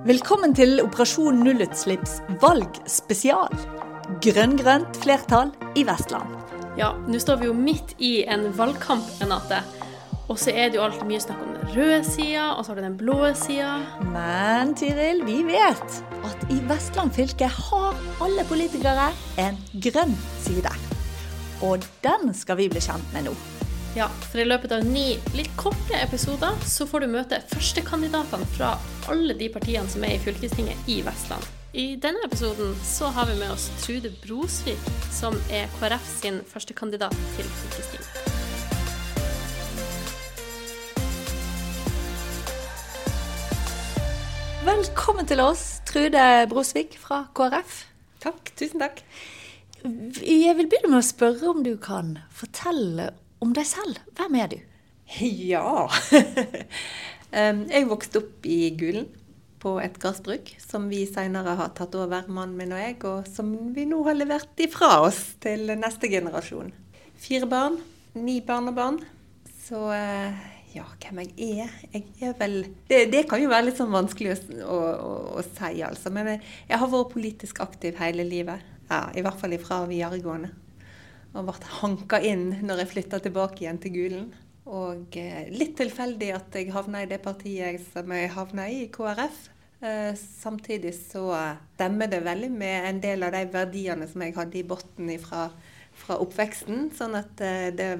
Velkommen til Operasjon nullutslipps valgspesial. Grønn-grønt flertall i Vestland. Ja, nå står vi jo midt i en valgkamp, Renate. Og så er det jo alltid mye snakk om den røde sida, og så har du den blå sida. Men Tiril, vi vet at i Vestland fylke har alle politikere en grønn side. Og den skal vi bli kjent med nå. Ja, for i løpet av ni litt korte episoder så får du møte førstekandidatene fra alle de partiene som er i fylkestinget i Vestland. I denne episoden så har vi med oss Trude Brosvik, som er KrF sin førstekandidat til fylkestinget. Velkommen til oss, Trude Brosvik fra KrF. Takk. Tusen takk. Jeg vil begynne med å spørre om du kan fortelle om deg selv. Hvem er du? Ja Jeg vokste opp i Gulen på et gardsbruk, som vi senere har tatt over, mannen min og jeg, og som vi nå har levert ifra oss til neste generasjon. Fire barn, ni barnebarn. Så eh, ja, hvem jeg er Jeg er vel Det, det kan jo være litt sånn vanskelig å, å, å, si, altså. Men jeg, jeg har vært politisk aktiv hele livet. Ja, I hvert fall ifra videregående. Og ble hanka inn når jeg flytta tilbake igjen til Gulen. Og eh, litt tilfeldig at jeg havna i det partiet som jeg havna i, KrF. Eh, samtidig så stemmer det veldig med en del av de verdiene som jeg hadde i bunnen fra, fra oppveksten. Sånn at eh, det,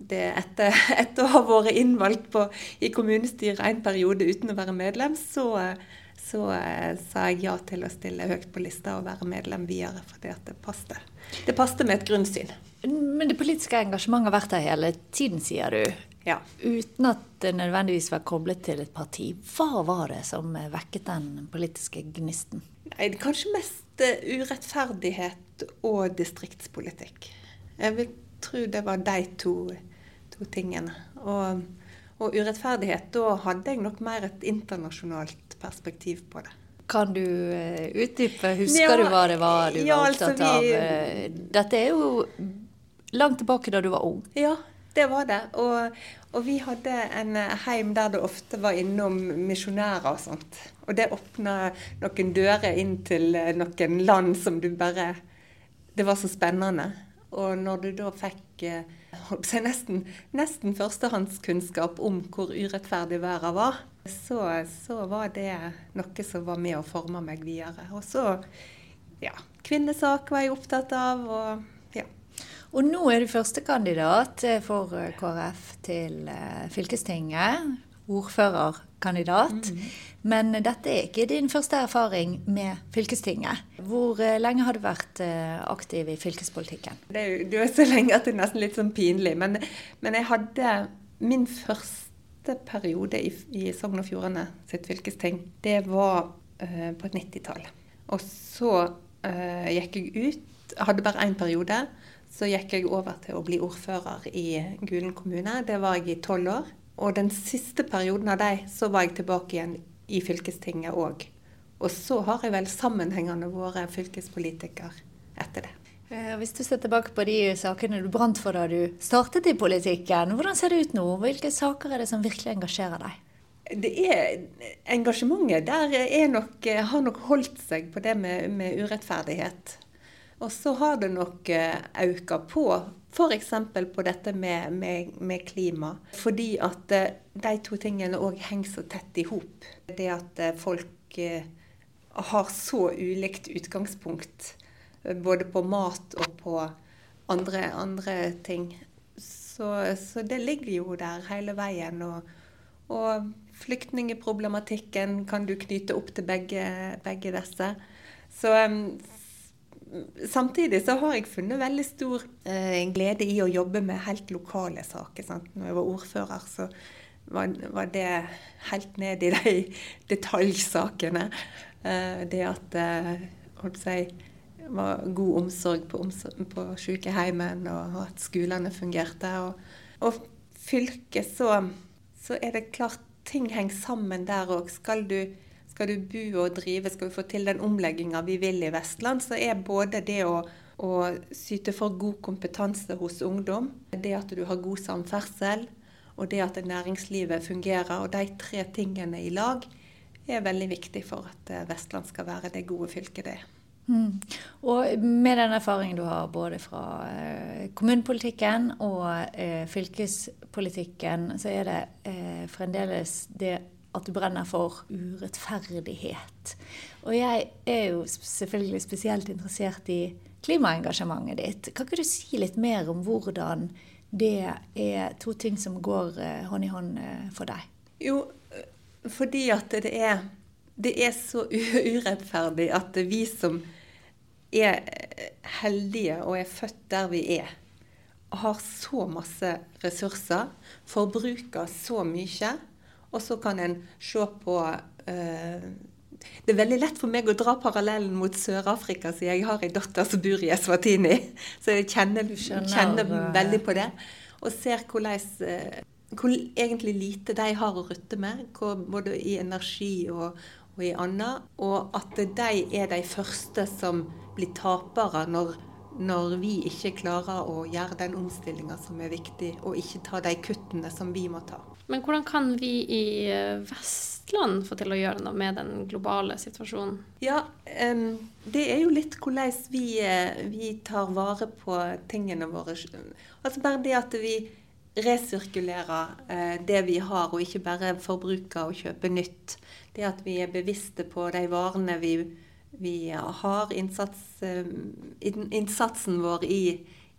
det etter, etter å ha vært innvalgt på, i kommunestyret en periode uten å være medlem, så, så eh, sa jeg ja til å stille høyt på lista og være medlem videre, fordi at det passte. Det passte med et grunnsyn. Men det politiske engasjementet har vært der hele tiden, sier du. Ja. Uten at det nødvendigvis var koblet til et parti. Hva var det som vekket den politiske gnisten? Nei, det er kanskje mest eh, urettferdighet og distriktspolitikk. Jeg vil tro det var de to, to tingene. Og, og urettferdighet, da hadde jeg nok mer et internasjonalt perspektiv på det. Kan du eh, utdype? Husker Ja, du hva det var du ja, var altså, opptatt av? vi- av? Dette er jo langt tilbake da du var ung. Ja, det var det. Og, og vi hadde en eh, heim der det ofte var innom misjonærer og sånt. Og det åpna noen dører inn til eh, noen land som du bare Det var så spennende. Og når du da fikk eh, nesten, nesten førstehåndskunnskap om hvor urettferdig verden var, så, så var det noe som var med å forme meg videre. Og så, ja Kvinnesak var jeg opptatt av, og ja. Og nå er du førstekandidat for eh, KrF til eh, fylkestinget. Ordførerkandidat. Men dette er ikke din første erfaring med fylkestinget. Hvor eh, lenge har du vært aktiv i fylkespolitikken? Det er jo er så lenge at det er nesten litt sånn pinlig. Men, men jeg hadde min første periode i, i Sogn og Fjordane sitt fylkesting. Det var uh, på 90-tallet. Og så uh, gikk jeg ut. Hadde bare én periode. Så gikk jeg over til å bli ordfører i Gulen kommune. Det var jeg i tolv år. Og den siste perioden av de, så var jeg tilbake igjen i fylkestinget òg. Og så har jeg vel sammenhengende vært fylkespolitiker etter det. Eh, Hvis du ser tilbake på de sakene du brant for da du startet i politikken, hvordan ser det ut nå? Hvilke saker er det som virkelig engasjerer deg? Det er Engasjementet der er nok, har nok holdt seg på det med, med urettferdighet. Og så har det nok økt på f.eks. på dette med, med, med klima. Fordi at eh, de to tingene òg henger så tett i hop. Det at eh, folk eh, har så ulikt utgangspunkt eh, både på mat og på andre, andre ting. Så, så det ligger jo der hele veien. Og, og flyktningeproblematikken kan du knytte opp til begge, begge disse. Så samtidig så har jeg funnet veldig stor eh, glede i å jobbe med helt lokale saker. Sant? Når jeg var ordfører, så var, var det helt ned i de detaljsakene. Eh, det at eh, holdt seg, var god omsorg på, på sykehjemmen, og at skolene fungerte. Og, og fylket, så, så er det klart ting henger sammen der òg. Skal, du- skal du bo og drive, skal vi få til den omlegginga vi vil i Vestland, så er både det å, å syte for god kompetanse hos ungdom, det at du har god samferdsel, og det at næringslivet fungerer, og de tre tingene i lag er veldig viktig for at eh, Vestland skal være det gode fylket det er. Mm. Og med den erfaringen du har både fra eh, kommunepolitikken og eh, fylkespolitikken, så er det eh, fremdeles det at du brenner for urettferdighet. Og jeg er jo selvfølgelig spesielt interessert i klimaengasjementet ditt. Kan ikke du si litt mer om hvordan det er to ting som går hånd i hånd for deg? Jo, fordi at det er, det er så urettferdig at vi som er heldige og er født der vi er, har så masse ressurser, forbruker så mye, og så kan en se på uh, det er veldig lett for meg å dra parallellen mot Sør-Afrika, siden jeg har en datter som bor i Eswatini. Så jeg kjenner, kjenner veldig på det. Og ser hvordan, eh, hvor egentlig lite de har å rutte med, både i energi og, og i Anna, Og at de er de første som blir tapere når, når vi ikke klarer å gjøre den omstillinga som er viktig, og ikke ta de kuttene som vi må ta. Men hvordan kan vi i eh, Vestland få til å gjøre noe med den globale situasjonen? Ja, um, det er jo litt hvordan vi, eh, vi, tar vare på tingene våre. Altså bare det at vi resirkulerer eh, det vi har, og ikke bare forbruke og kjøpe nytt. Det at vi er bevisste på de varene vi, vi har, innsats, eh, innsatsen vår i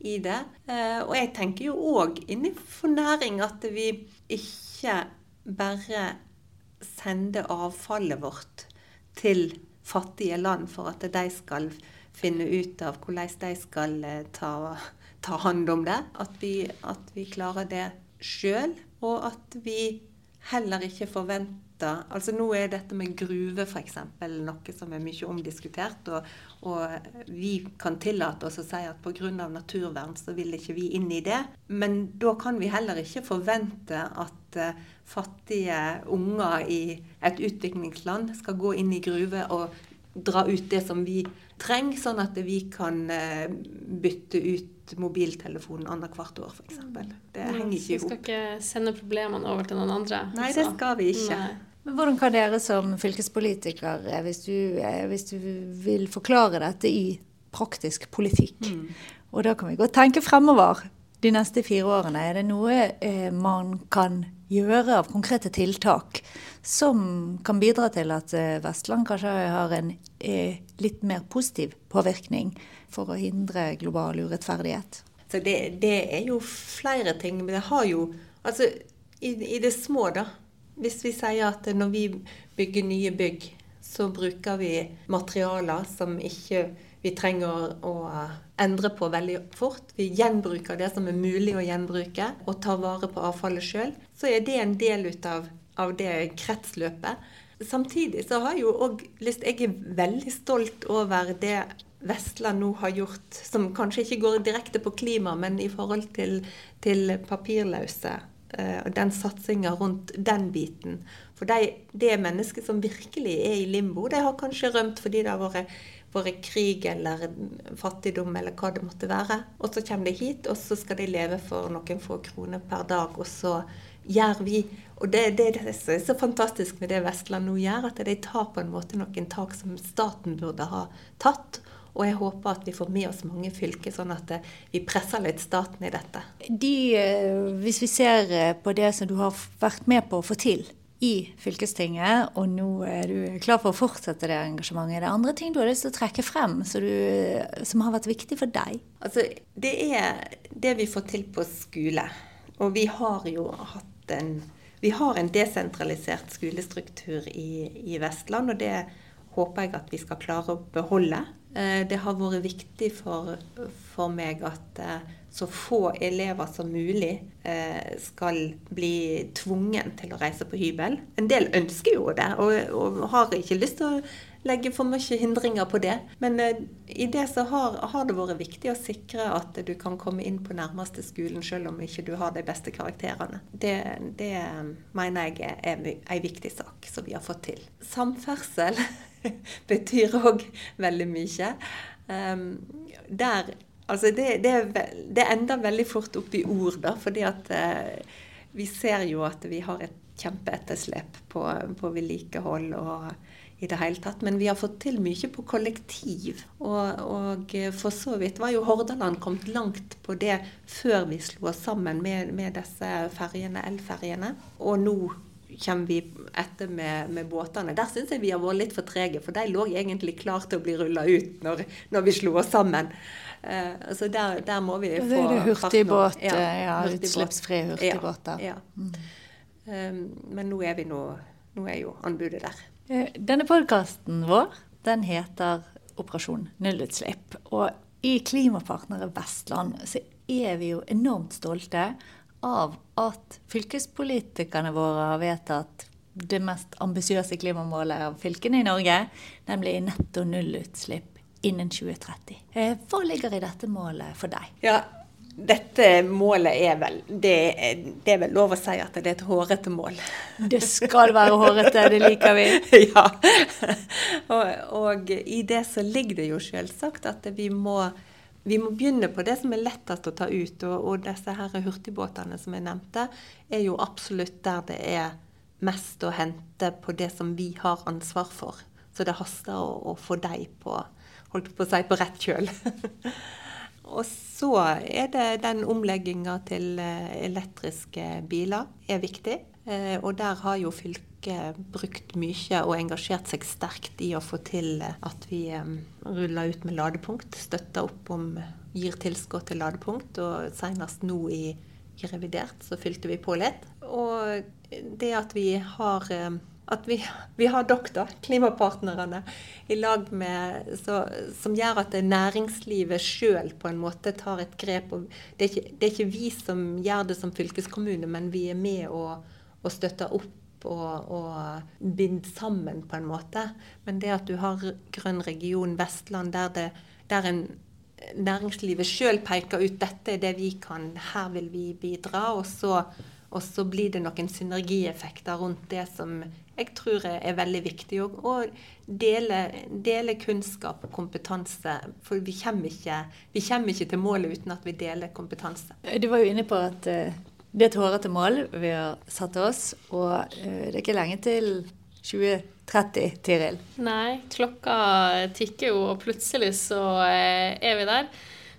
i det. Eh, og jeg tenker jo òg innenfor næring at vi ikke bare sender avfallet vårt til fattige land for at de skal finne ut av hvordan de skal eh, ta, ta hånd om det. At vi, at vi klarer det sjøl, og at vi heller ikke forventer Altså Nå er dette med gruve f.eks. noe som er mye omdiskutert. Og, og, vi kan tillate oss å si at pga. naturvern så vil ikke vi inn i det. Men da kan vi heller ikke forvente at uh, fattige unger i et utviklingsland skal gå inn i gruve og dra ut det som vi trenger, sånn at vi kan uh, bytte ut mobiltelefonen annethvert år, f.eks. Det henger ikke i hop. Vi skal ikke sende problemene over til noen andre? Nei, det skal vi ikke. Nei. Men Hvordan kan dere som fylkespolitiker, hvis du, eh, hvis du vil forklare dette i praktisk politikk, mm. og da kan vi godt tenke fremover de neste fire årene, er det noe eh, man kan gjøre av konkrete tiltak som kan bidra til at eh, Vestland kanskje har en eh, litt mer positiv påvirkning for å hindre global urettferdighet? Så det, det er jo flere ting. Men det har jo Altså, i, i det små, da. Hvis vi sier at når vi bygger nye bygg, så bruker vi materialer som ikke vi trenger å endre på veldig fort. Vi gjenbruker det som er mulig å gjenbruke, og tar vare på avfallet sjøl. Så er det en del ut av, av det kretsløpet. Samtidig så har jeg jo òg lyst Jeg er veldig stolt over det Vestland nå har gjort, som kanskje ikke går direkte på klima, men i forhold til, til papirløse. Eh, og den satsinga rundt den biten. For de, det mennesket som virkelig er i limbo. De har kanskje rømt fordi det har vært, vært krig eller fattigdom eller hva det måtte være. Og så kommer de hit, og så skal de leve for noen få kroner per dag. Og så gjør vi Og det, det, det er så fantastisk med det Vestland nå gjør, at de tar på en måte noen tak som staten burde ha tatt. Og jeg håper at vi får med oss mange fylker, sånn at eh, vi presser litt staten i dette. De, eh, hvis vi ser eh, på det som du har vært med på å få til i fylkestinget, og nå er du klar for å fortsette det engasjementet, er det andre ting du har lyst til å trekke frem du, som har vært viktig for deg? Altså, det er det vi får til på skole. Og vi har jo hatt en vi har en desentralisert skolestruktur i, i Vestland, og det håper jeg at vi skal klare å beholde. Eh, det har vært viktig for, for meg at eh, så få elever som mulig eh, skal bli tvungen til å reise på hybel. En del ønsker jo det, og, og har ikke lyst til å legge for mye hindringer på det. Men i det så har, har, det vært viktig å sikre at du kan komme inn på nærmeste skolen selv om ikke du har de beste karakterene. Det, det mener jeg er en viktig sak som vi har fått til. Samferdsel betyr òg veldig mye. Um, der Altså, det, det, det, ender veldig fort opp i ord, da, fordi at uh, vi ser jo at vi har et kjempeetterslep på, på vedlikehold og i det hele tatt. Men vi har fått til mye på kollektiv. Og, og for så vidt var jo Hordaland kommet langt på det før vi slo oss sammen med, med disse ferjene, elferjene. Og nå kommer vi etter med, med båtene. Der syns jeg vi har vært litt for trege, for de lå egentlig klar til å bli rulla ut når, når, vi slo oss sammen. Uh, så der, der, må vi få Det er hurtigbåt, ja, ja, utslippsfrie hurtigbåter. Ja, ja. Mm. Um, men nå er vi nå, nå er jo anbudet der. Eh, denne podkasten vår den heter Operasjon nullutslipp. Og i Klimapartnere Vestland så er vi jo enormt stolte av at fylkespolitikerne våre har vedtatt det mest ambisiøse klimamålet av fylkene i Norge, nemlig netto nullutslipp innen 2030. Eh, hva ligger i dette målet for deg? Ja, dette målet er vel det, det, er vel lov å si at det er et hårete mål. Det skal være hårete, det liker vi. Ja. Og, og, i det så ligger det jo selvsagt at vi må, vi må begynne på det som er lettest å ta ut. Og, og disse her hurtigbåtene som jeg nevnte, er jo absolutt der det er mest å hente på det som vi har ansvar for. Så det haster å, å få dem på, holdt på å si, på rett kjøl. Og så er det den omlegginga til eh, elektriske biler er viktig. Eh, og der har jo fylket brukt mye og engasjert seg sterkt i å få til at vi eh, ruller ut med ladepunkt. Støtter opp om, gir tilskudd til ladepunkt. Og senest nå i, i revidert så fylte vi på litt. Og det at vi har at vi, vi har dere, klimapartnerne, i lag med, så, som gjør at næringslivet sjøl på en måte tar et grep. Det er, ikke, det, er ikke, vi som gjør det som fylkeskommune, men vi er med og, og støtter opp og, og binder sammen, på en måte. Men det at du har Grønn region Vestland, der, det, der en næringslivet sjøl peker ut dette er det vi kan, her vil vi bidra. og så og så blir det noen synergieffekter rundt det som jeg tror er veldig viktig. Å dele, dele, kunnskap og kompetanse. For vi kommer, ikke, vi kommer, ikke, til målet uten at vi deler kompetanse. Du var jo inne på at uh, det er et hårete mål vi har satt oss. Og uh, det er ikke lenge til 2030, Tiril. Nei, klokka tikker jo, og plutselig så uh, er vi der.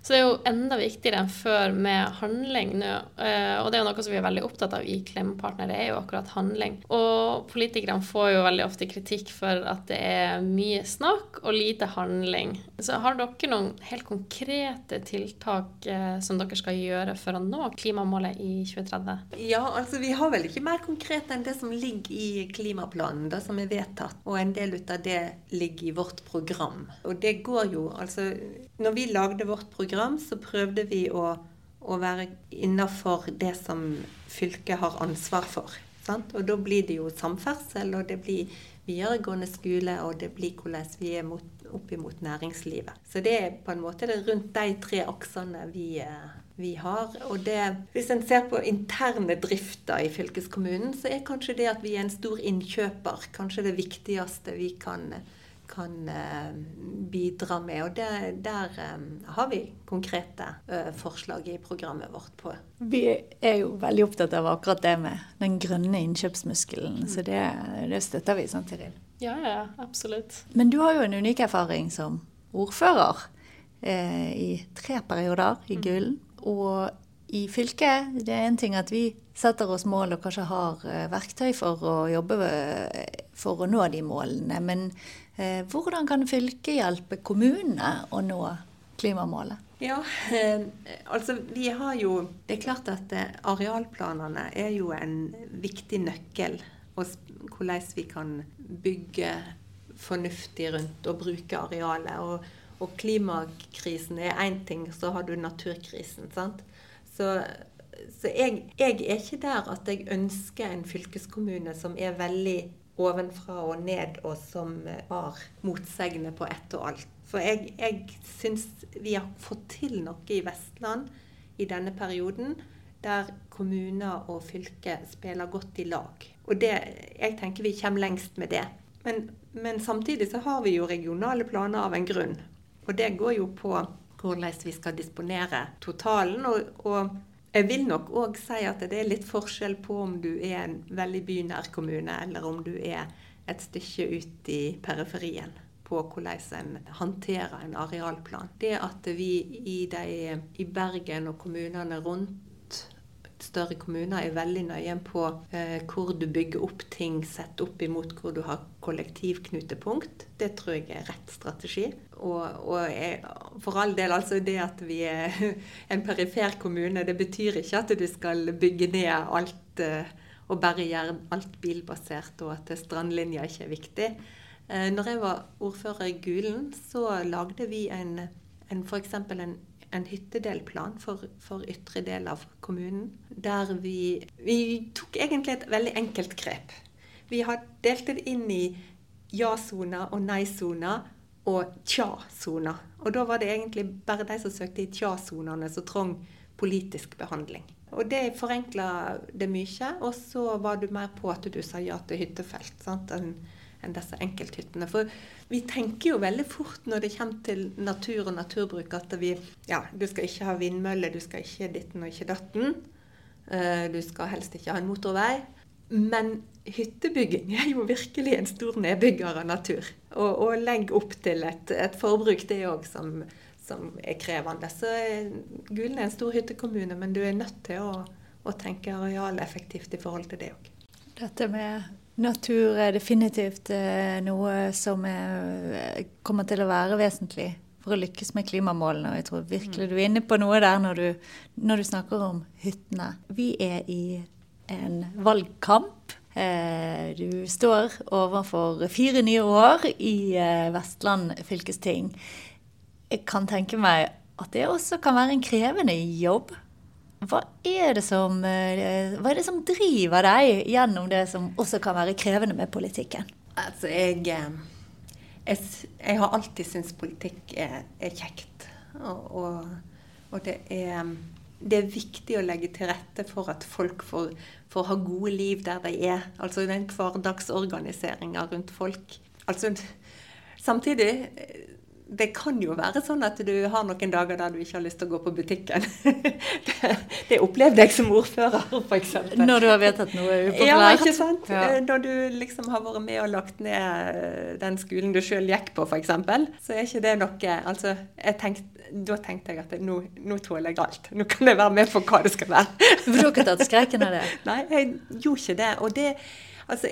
Så det er jo enda viktigere enn før med handling nå. Eh, og det er jo noe som vi er veldig opptatt av i Klimapartner, det er jo akkurat handling. Og politikerne får jo veldig ofte kritikk for at det er mye snakk og lite handling. Så har dere noen helt konkrete tiltak eh, som dere skal gjøre for å nå klimamålet i 2030? Ja, altså vi har vel ikke mer konkret enn det som ligger i klimaplanen, det som er vedtatt. Og en del av det ligger i vårt program. Og det går jo, altså Når vi lagde vårt program så prøvde vi å, å være innafor det som fylket har ansvar for. Sant? Og da blir det jo samferdsel, og det blir videregående skole, og det blir hvordan vi er mot, opp imot næringslivet. Så det er på en måte rundt de tre aksene vi, eh, vi har. Og det, hvis en ser på interne drifter i fylkeskommunen, så er kanskje det at vi er en stor innkjøper, kanskje det viktigste vi kan gjøre kan eh, bidra med. Og det, der eh, har vi konkrete eh, forslag i programmet vårt på. Vi er jo veldig opptatt av akkurat det med den grønne innkjøpsmuskelen, mm. så det, det, støtter vi samtidig. Tiril. Ja, ja, absolutt. Men du har jo en unik erfaring som ordfører eh, i tre perioder i mm. Og i fylket. Det er en ting at vi setter oss mål og kanskje har verktøy for å jobbe for å nå de målene. Men Eh, hvordan kan fylket hjelpe kommunene å nå klimamålet? Ja, eh, altså vi har jo Det er klart at eh, arealplanene er jo en viktig nøkkel. Og hvordan vi kan bygge fornuftig rundt og bruke arealet. Og, og klimakrisen er én ting, så har du naturkrisen. sant? Så, så jeg, jeg, er ikke der at jeg ønsker en fylkeskommune som er veldig ovenfra og ned, og som var motsegner på ett og alt. For jeg, jeg syns vi har fått til noe i Vestland i denne perioden der kommuner og fylke spiller godt i lag. Og det, jeg tenker vi kommer lengst med det. Men, men, samtidig så har vi jo regionale planer av en grunn. Og det går jo på hvordan vi skal disponere totalen. Og, og jeg vil nok òg si at det er litt forskjell på om du er en veldig bynær kommune, eller om du er et stykke ut i periferien på hvordan en håndterer en arealplan. Det at vi i, de, i Bergen og kommunene rundt større kommuner er veldig nøye på eh, hvor du bygger opp ting sett opp imot hvor du har kollektivknutepunkt. Det tror jeg er rett strategi. Og, og jeg, for all del, altså det at vi er en perifer kommune, det betyr ikke at du skal bygge ned alt eh, og bare gjøre alt bilbasert, og at strandlinja ikke er viktig. Eh, når jeg var ordfører i Gulen, så lagde vi en, en f.eks. en en hyttedelplan for, for, ytre del av kommunen. Der vi, vi tok egentlig et veldig enkelt grep. Vi har delt det inn i ja-soner og nei-soner og tja-soner. Og da var det egentlig bare de som søkte i tja-sonene som trong politisk behandling. Og det forenkla det mye. Og så var du mer på at du sa ja til hyttefelt. sant? En, enn disse enkelthyttene. For vi tenker jo veldig fort når det kommer til natur og naturbruk, at vi Ja, du skal ikke ha vindmølle, du skal ikke ditten og ikke datten. Eh, du skal helst ikke ha en motorvei. Men hyttebygging er jo virkelig en stor nedbygger av natur. Og, og legger opp til et, et forbruk, det òg, som, som, er krevende. Så eh, Gulen er en stor hyttekommune, men du er nødt til å, å tenke arealeffektivt i forhold til det òg. Dette med Natur er definitivt eh, noe som er, kommer til å være vesentlig for å lykkes med klimamålene. Og jeg tror virkelig du er inne på noe der når du, når du snakker om hyttene. Vi er i en valgkamp. Eh, du står overfor fire nye år i eh, Vestland fylkesting. Jeg kan tenke meg at det også kan være en krevende jobb. Hva er, som, eh, er det som driver deg gjennom det som også kan være krevende med politikken? Altså, jeg, jeg, jeg har alltid syntes politikk er, er kjekt. Og, og, og det, er, det, er, viktig å legge til rette for at folk får, får ha gode liv der de er. Altså den hverdagsorganiseringa rundt folk. Altså, samtidig det kan jo være sånn at du har noen dager der du ikke har lyst til å gå på butikken. det, det opplevde jeg som ordfører, f.eks. Når du har vedtatt noe upopulært? Ja, ikke sant. Ja. Eh, når du liksom har vært med og lagt ned eh, den skolen du sjøl gikk på, f.eks., så er ikke det noe Altså, tenkt, da tenkte jeg at nå, nå tåler jeg alt. Nå kan jeg være med på hva det skal være. Du har ikke tatt skrekken av det? Nei, jeg gjorde ikke det. Og det Altså,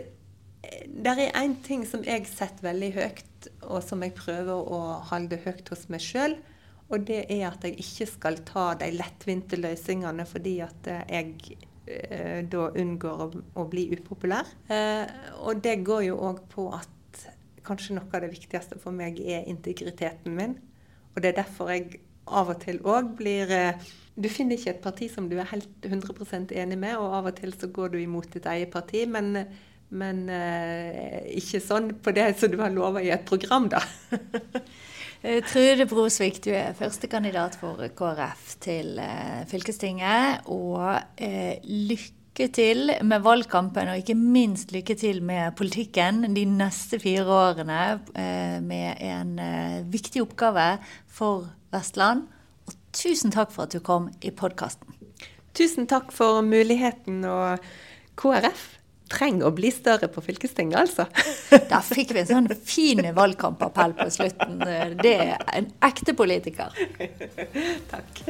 det er én ting som jeg setter veldig høyt og som jeg prøver å holde høyt hos meg sjøl. Og det er at jeg ikke skal ta de lettvinte løsningene fordi at jeg eh, da unngår å, å bli upopulær. Eh, og det går jo òg på at kanskje noe av det viktigste for meg er integriteten min. Og det er derfor jeg av og til òg blir eh, Du finner ikke et parti som du er helt 100% enig med, og av og til så går du imot ditt eget parti. men men eh, ikke sånn på det som du har lova i et program, da. Eh, Trude Brosvik, du er førstekandidat for KrF til fylkestinget. Og eh, lykke til med valgkampen, og ikke minst lykke til med politikken de neste fire årene. Eh, med en eh, viktig oppgave for Vestland. Og tusen takk for at du kom i podkasten. Tusen takk for muligheten. Og KrF trenger å bli større på fylkestinget, altså. Der fikk vi en sånn fin valgkampappell på slutten. Det er en ekte politiker. Takk.